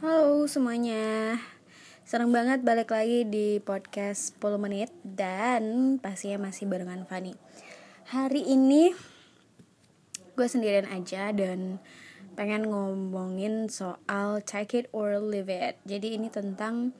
Halo semuanya. Seneng banget balik lagi di podcast 10 menit Dan pastinya masih barengan Fanny Hari ini Gue sendirian aja dan pengen ngomongin soal take it or leave it. Jadi ini tentang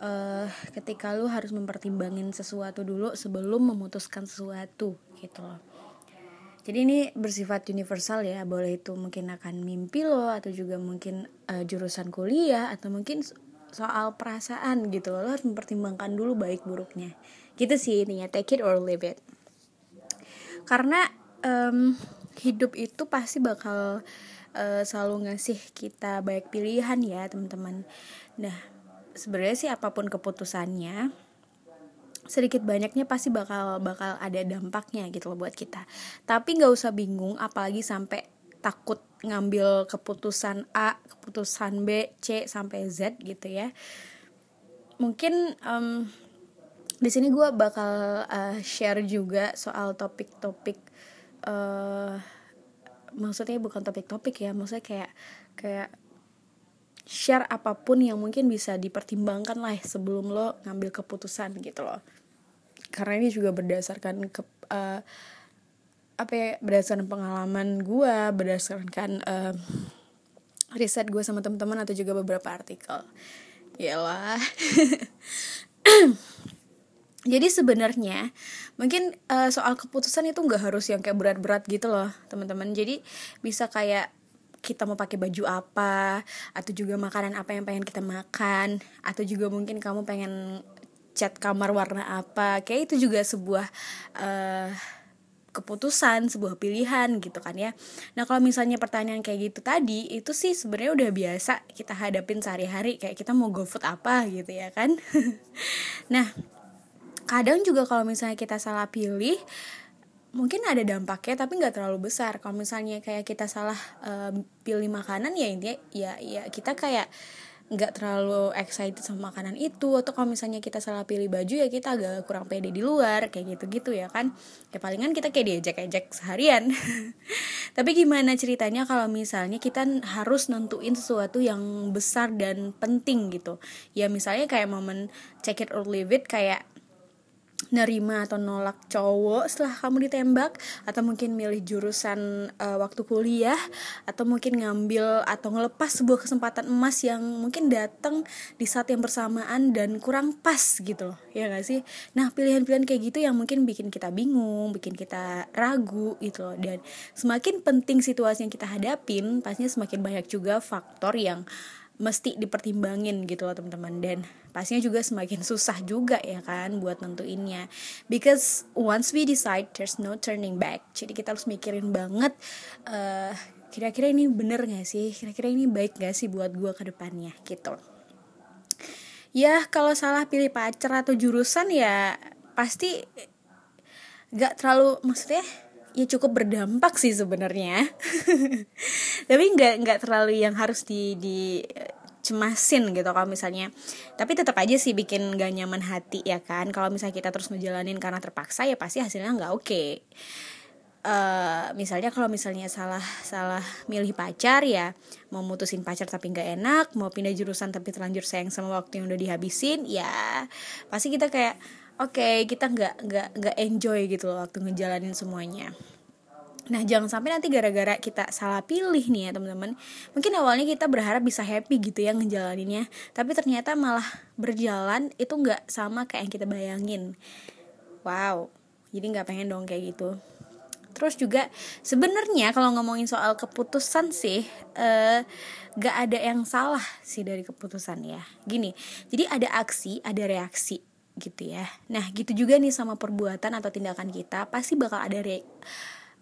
uh, ketika lu harus mempertimbangin sesuatu dulu sebelum memutuskan sesuatu gitu loh jadi ini bersifat universal ya boleh itu mungkin akan mimpi lo atau juga mungkin uh, jurusan kuliah atau mungkin soal perasaan gitu lo harus mempertimbangkan dulu baik buruknya. Gitu sih intinya take it or leave it. Karena um, hidup itu pasti bakal uh, selalu ngasih kita banyak pilihan ya teman-teman. Nah sebenarnya sih apa pun keputusannya sedikit banyaknya pasti bakal bakal ada dampaknya gitu loh buat kita. Tapi nggak usah bingung apalagi sampai takut ngambil keputusan A keputusan B C sampai Z gitu ya. Mungkin um, di sini gue bakal uh, share juga soal topik-topik uh, maksudnya bukan topik-topik ya maksudnya kayak kayak share apa pun yang mungkin bisa dipertimbangkan lah sebelum lo ngambil keputusan gitu loh. Karena ini juga berdasarkan ke uh, apa ya berdasarkan pengalaman gue berdasarkan uh, riset gue sama teman-teman atau juga beberapa artikel. Lah jadi sebenarnya mungkin uh, soal keputusan itu nggak harus yang kayak berat-berat gitu loh teman-teman jadi bisa kayak kita mau pakai baju apa atau juga makanan apa yang pengen kita makan atau juga mungkin kamu pengen cat kamar warna apa. Kayak itu juga sebuah uh, keputusan sebuah pilihan gitu kan ya. Nah kalau misalnya pertanyaan kayak gitu tadi itu sih sebenarnya udah biasa kita hadapin sehari-hari. Kayak kita mau go food apa gitu ya kan. Nah kadang juga kalau misalnya kita salah pilih mungkin ada dampaknya tapi nggak terlalu besar. Kalau misalnya kayak kita salah uh, pilih makanan ya intinya ya ya kita kayak nggak terlalu excited sama makanan itu. Atau kalau misalnya kita salah pilih baju ya kita agak kurang pede di luar kayak gitu-gitu ya kan. Ya palingan kita kayak diajak-ajak seharian. Tapi gimana ceritanya kalau misalnya kita harus nentuin sesuatu yang besar dan penting gitu? Ya misalnya kayak momen check it or leave it kayak nerima atau nolak cowok setelah kamu ditembak atau mungkin milih jurusan uh, waktu kuliah atau mungkin ngambil atau ngelepas sebuah kesempatan emas yang mungkin datang di saat yang bersamaan dan kurang pas gitu loh ya gak sih? Nah pilihan-pilihan kayak gitu yang mungkin bikin kita bingung bikin kita ragu gitu loh. Dan semakin penting situasi yang kita hadapin pastinya semakin banyak juga faktor yang mesti dipertimbangin gitu loh teman-teman. Dan pastinya juga semakin susah juga ya kan buat nentuinnya. Because once we decide there's no turning back. Jadi kita harus mikirin banget uh, kira-kira ini bener gak sih? Kira-kira ini baik gak sih buat gue ke depannya? Gitu. Ya kalau salah pilih pacar atau jurusan ya pasti gak terlalu maksudnya ya cukup berdampak sih sebenarnya. Tapi nggak nggak terlalu yang harus di di cemasin gitu kalau misalnya. Tapi tetap aja sih bikin gak nyaman hati ya kan? Kalau misalnya kita terus ngejalanin karena terpaksa ya pasti hasilnya nggak oke. Okay. Uh, misalnya kalau misalnya salah salah milih pacar ya mau mutusin pacar tapi nggak enak mau pindah jurusan tapi terlanjur sayang sama waktu yang udah dihabisin ya pasti kita kayak oke okay, kita nggak nggak nggak enjoy gitu loh waktu ngejalanin semuanya Nah, jangan sampai nanti gara-gara kita salah pilih nih ya, teman-teman. Mungkin awalnya kita berharap bisa happy gitu ya ngejalaninnya, tapi ternyata malah berjalan itu nggak sama kayak yang kita bayangin. Wow, jadi nggak pengen dong kayak gitu. Terus juga sebenarnya kalau ngomongin soal keputusan sih, eh, gak ada yang salah sih dari keputusan ya. Gini, jadi ada aksi, ada reaksi gitu ya. Nah, gitu juga nih sama perbuatan atau tindakan kita pasti bakal ada re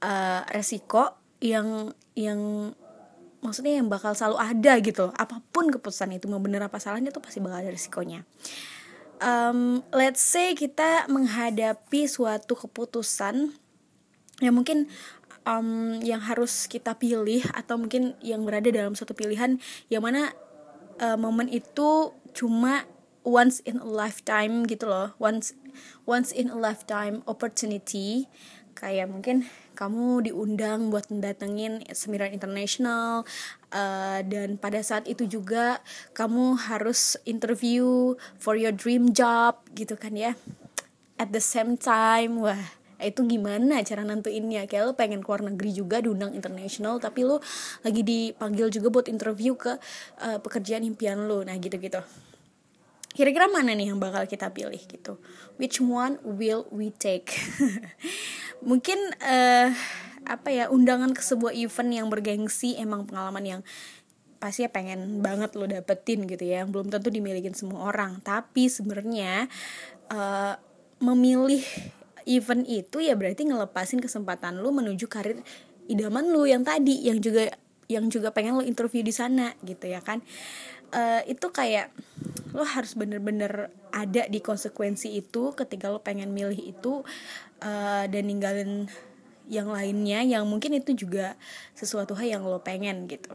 uh, resiko yang yang maksudnya yang bakal selalu ada gitu. Apa pun keputusan itu mau bener apa salahnya tuh pasti bakal ada resikonya. Um, let's say kita menghadapi suatu keputusan yang mungkin um, yang harus kita pilih atau mungkin yang berada dalam suatu pilihan yang mana uh, momen itu cuma once in a lifetime gitu loh. Once once in a lifetime opportunity. Kayak mungkin kamu diundang buat mendatengin seminar internasional uh, dan pada saat itu juga kamu harus interview for your dream job gitu kan ya. At the same time wah itu gimana cara nentuinnya? Kayak lo pengen keluar negeri juga diundang internasional tapi lo lagi dipanggil juga buat interview ke uh, pekerjaan impian lo nah gitu gitu kira-kira mana nih yang bakal kita pilih gitu? Which one will we take? Mungkin uh, apa ya undangan ke sebuah event yang bergengsi emang pengalaman yang pasti ya pengen banget lo dapetin gitu ya belum tentu dimilikin semua orang. Tapi sebenarnya uh, memilih event itu ya berarti ngelepasin kesempatan lu menuju karir idaman lu yang tadi yang juga yang juga pengen lo interview di sana gitu ya kan? Uh, itu kayak lo harus bener-bener ada di konsekuensi itu ketika lo pengen milih itu uh, dan ninggalin yang lainnya yang mungkin itu juga sesuatu hal yang lo pengen gitu.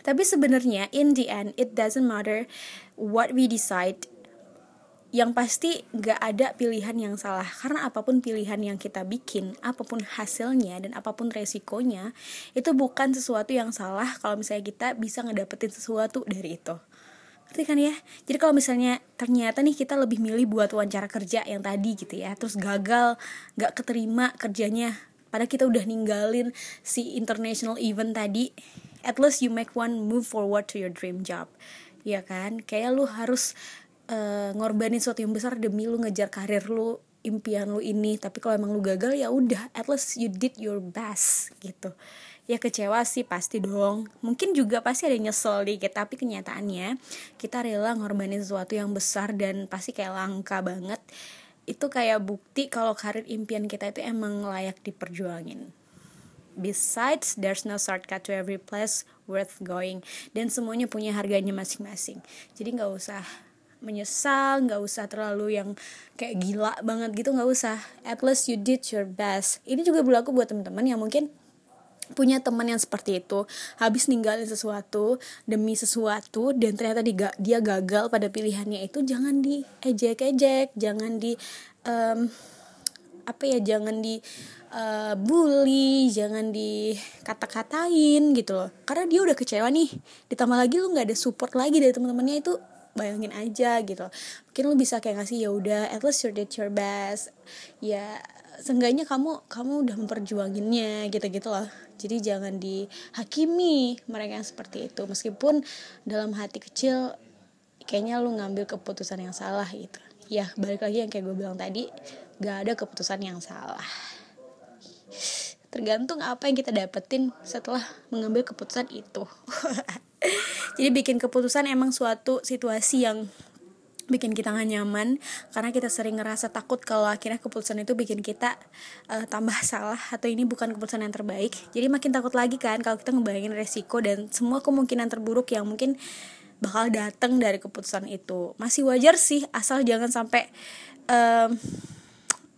Tapi sebenarnya in the end it doesn't matter what we decide. Yang pasti gak ada pilihan yang salah. Karena apa pun pilihan yang kita bikin apa pun hasilnya dan apa pun resikonya itu bukan sesuatu yang salah kalau misalnya kita bisa ngedapetin sesuatu dari itu ngerti kan ya? Jadi kalau misalnya ternyata nih kita lebih milih buat wawancara kerja yang tadi gitu ya terus gagal gak keterima kerjanya pada kita udah ninggalin si international event tadi at least you make one move forward to your dream job. Ya kan? Kayak lu harus uh, ngorbanin sesuatu yang besar demi lu ngejar karir lu impian lu ini. Tapi kalau emang lu gagal ya udah at least you did your best gitu ya kecewa sih pasti dong. Mungkin juga pasti ada nyesel dikit tapi kenyataannya kita rela ngorbanin sesuatu yang besar dan pasti kayak langka banget. Itu kayak bukti kalau karir impian kita itu emang layak diperjuangin. Besides, there's no shortcut to every place worth going. Dan semuanya punya harganya masing-masing. Jadi nggak usah menyesal nggak usah terlalu yang kayak gila banget gitu nggak usah. At least you did your best. Ini juga berlaku buat teman-teman yang mungkin punya teman yang seperti itu. Habis ninggalin sesuatu demi sesuatu dan ternyata dia, dia gagal pada pilihannya itu jangan diejek-ejek jangan di um, apa ya jangan di uh, bully jangan di kata-katain gitu loh. Karena dia udah kecewa nih ditambah lagi lu nggak ada support lagi dari teman-temannya itu bayangin aja gitu mungkin lu bisa kayak ngasih ya udah at least you did your best. Ya seenggaknya kamu kamu udah memperjuanginnya gitu gitu loh jadi jangan dihakimi mereka yang seperti itu. Meskipun dalam hati kecil kayaknya lu ngambil keputusan yang salah gitu. Ya balik lagi yang kayak gue bilang tadi gak ada keputusan yang salah. Tergantung apa yang kita dapetin setelah mengambil keputusan itu. Jadi bikin keputusan emang suatu situasi yang bikin kita gak nyaman karena kita sering ngerasa takut kalau akhirnya keputusan itu bikin kita uh, tambah salah atau ini bukan keputusan yang terbaik. Jadi makin takut lagi kan kalau kita ngebayangin resiko dan semua kemungkinan terburuk yang mungkin bakal datang dari keputusan itu. Masih wajar sih asal jangan sampai um,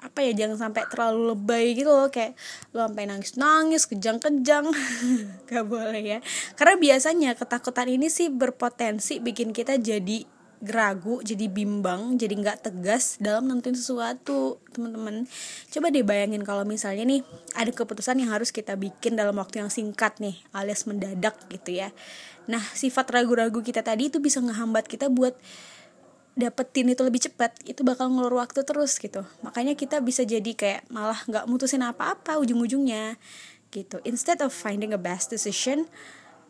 apa ya jangan sampai terlalu lebay gitu loh kayak lo sampai nangis nangis kejang kejang gak boleh ya. Karena biasanya ketakutan ini sih berpotensi bikin kita jadi ragu jadi bimbang jadi nggak tegas dalam nentuin sesuatu teman-teman. Coba deh bayangin kalau misalnya nih ada keputusan yang harus kita bikin dalam waktu yang singkat nih alias mendadak gitu ya. Nah sifat ragu-ragu kita tadi itu bisa ngehambat kita buat dapetin itu lebih cepat itu bakal ngelur waktu terus gitu. Makanya kita bisa jadi kayak malah nggak mutusin apa-apa ujung-ujungnya gitu. Instead of finding a best decision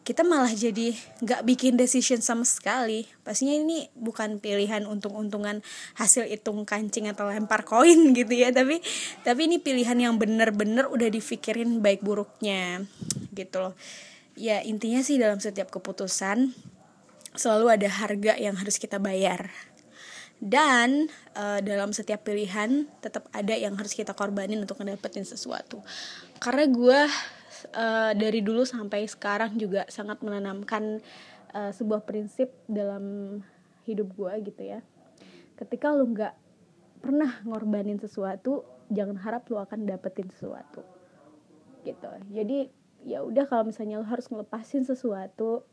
kita malah jadi nggak bikin decision sama sekali. Pastinya ini bukan pilihan untung-untungan hasil hitung kancing atau lempar koin gitu ya. Tapi tapi ini pilihan yang bener-bener udah dipikirin baik buruknya gitu loh. Ya intinya sih dalam setiap keputusan selalu ada harga yang harus kita bayar. Dan uh, dalam setiap pilihan tetap ada yang harus kita korbanin untuk ngedapetin sesuatu. Karena gue uh, dari dulu sampai sekarang juga sangat menanamkan uh, sebuah prinsip dalam hidup gue gitu ya. Ketika lu nggak pernah ngorbanin sesuatu jangan harap lu akan dapetin sesuatu gitu. Jadi ya udah kalau misalnya lu harus ngelepasin sesuatu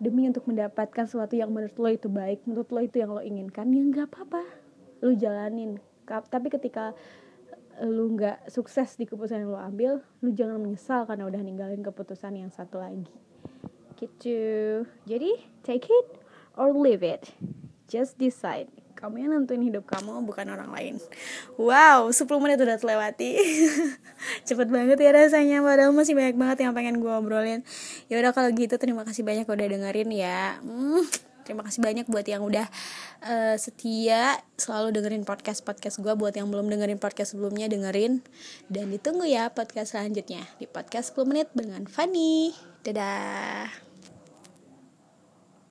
demi untuk mendapatkan sesuatu yang menurut lo itu baik menurut lo itu yang lo inginkan ya nggak apa-apa. Lo jalanin. Tapi ketika lu nggak sukses di keputusan yang lu ambil lu jangan menyesal karena udah ninggalin keputusan yang satu lagi. Gitu. Jadi take it or leave it. Just decide. Kamu yang nentuin hidup kamu bukan orang lain. Wow 10 menit udah terlewati. Cepet banget ya rasanya. Padahal masih banyak banget yang pengen gue obrolin. Ya udah kalau gitu terima kasih banyak udah dengerin ya. Hmm, terima kasih banyak buat yang udah uh, setia selalu dengerin podcast podcast gue buat yang belum dengerin podcast sebelumnya dengerin. Dan ditunggu ya podcast selanjutnya di podcast 10 menit dengan Fanny dadah